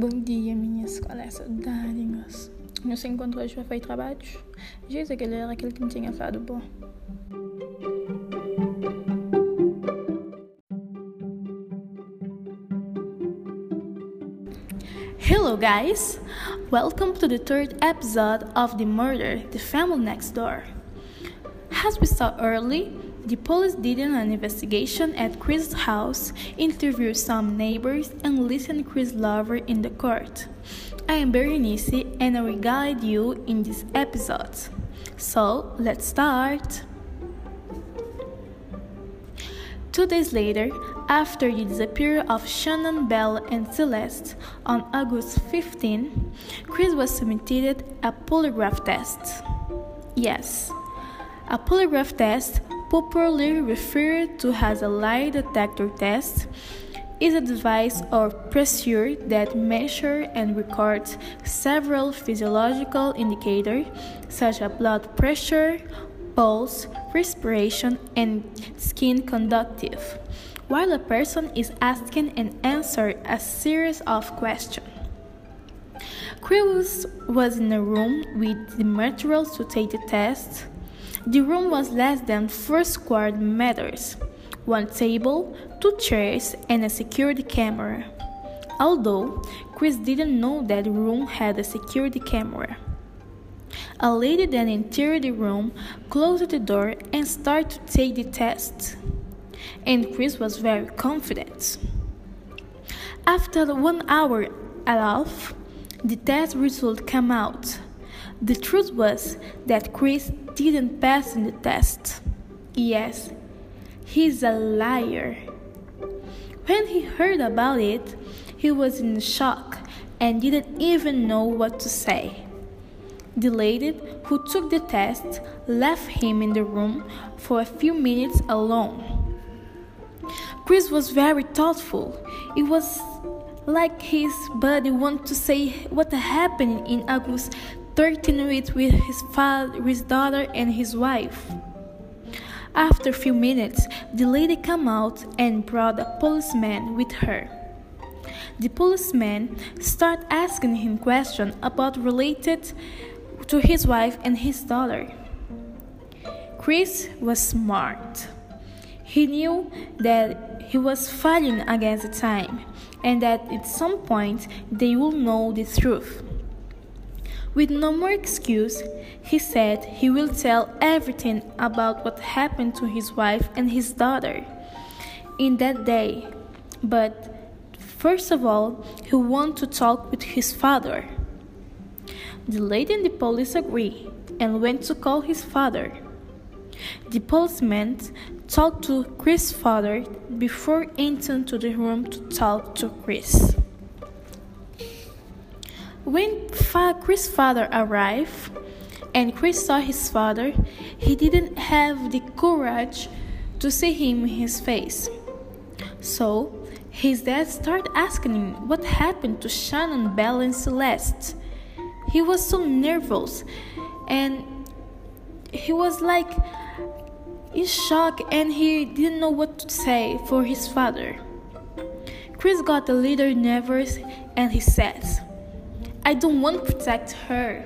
Bom dia, minhas coleções. Não se encontrou hoje para fazer trabalhos? Diz ele era aquele que me tinha falado bom. Hello, guys! Welcome to the third episode of The Murder, The Family Next Door. As we saw early, the police did an investigation at Chris' house, interviewed some neighbors, and listened Chris' lover in the court. I am Berenice and I will guide you in this episode. So, let's start! Two days later, after the disappearance of Shanann Bell and Celeste on August 15, Chris was submitted a polygraph test. Yes, a polygraph test popularly referred to as a lie detector test, is a device or procedure that measures and records several physiological indicators such as blood pressure, pulse, respiration, and skin conductive, while a person is asking and answering a series of questions. Chris was in a room with the materials to take the test the room was less than four square meters one table, two chairs, and a security camera. Although Chris didn't know that room had a security camera. A lady then entered the room, closed the door, and started to take the test. And Chris was very confident. After one hour and a half, the test result came out. The truth was that Chris didn't pass in the test. Yes, he's a liar. When he heard about it, he was in shock and didn't even know what to say. The lady who took the test left him in the room for a few minutes alone. Chris was very thoughtful. It was like his body wanted to say what happened in August 13 weeks with his father, his daughter, and his wife. After a few minutes, the lady came out and brought a policeman with her. The policeman started asking him questions about related to his wife and his daughter. Chris was smart. He knew that he was fighting against the time and that at some point they would know the truth. With no more excuse, he said he will tell everything about what happened to his wife and his daughter in that day. But first of all, he wanted to talk with his father. The lady and the police agreed and went to call his father. The policeman talked to Chris' father before entering to the room to talk to Chris. When Chris' father arrived and Chris saw his father, he didn't have the courage to see him in his face. So his dad started asking him what happened to Shanann, Belle, and Celeste. He was so nervous and he was like in shock and he didn't know what to say for his father. Chris got a little nervous and he says, I don't want to protect her.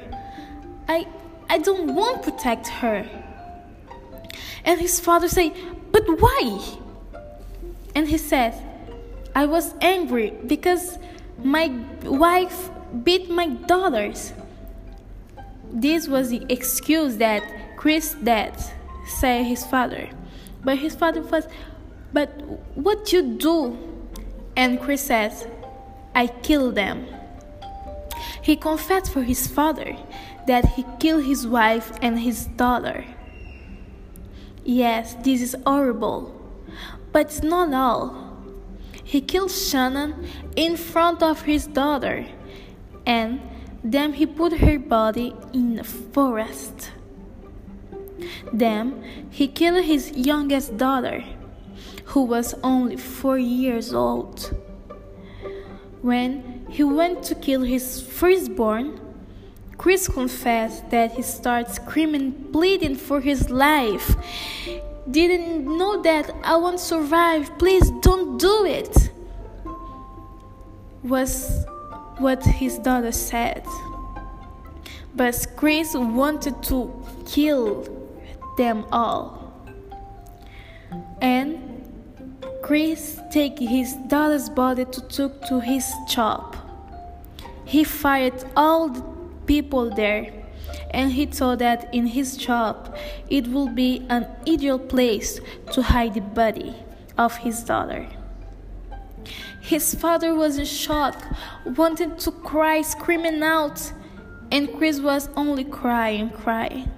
I I don't want to protect her. And his father said, But why? And he said, I was angry because my wife beat my daughters. This was the excuse that Chris dad said his father. But his father was, But what you do? And Chris says, I killed them. He confessed for his father that he killed his wife and his daughter. Yes, this is horrible. But it's not all. He killed Shanann in front of his daughter, and then he put her body in a forest. Then he killed his youngest daughter, who was only four years old. When he went to kill his firstborn. Chris confessed that he started screaming, pleading for his life. Didn't know that I won't survive. Please don't do it. Was what his daughter said. But Chris wanted to kill them all. And Chris take his daughter's body to took to his shop. He fired all the people there and he thought that in his shop it would be an ideal place to hide the body of his daughter. His father was in shock, wanted to cry, screaming out, and Chris was only crying, crying.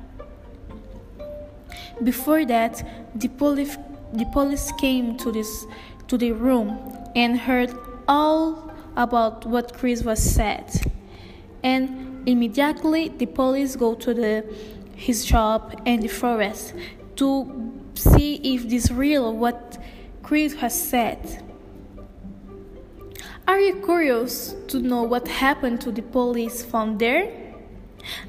Before that, the police, the police came to this to the room and heard all about what Chris was said. And immediately the police go to the his shop and the forest to see if this real what Chris has said. Are you curious to know what happened to the police from there?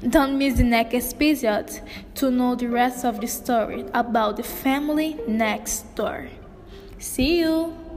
Don't miss the next episode to know the rest of the story about the family next door. See you!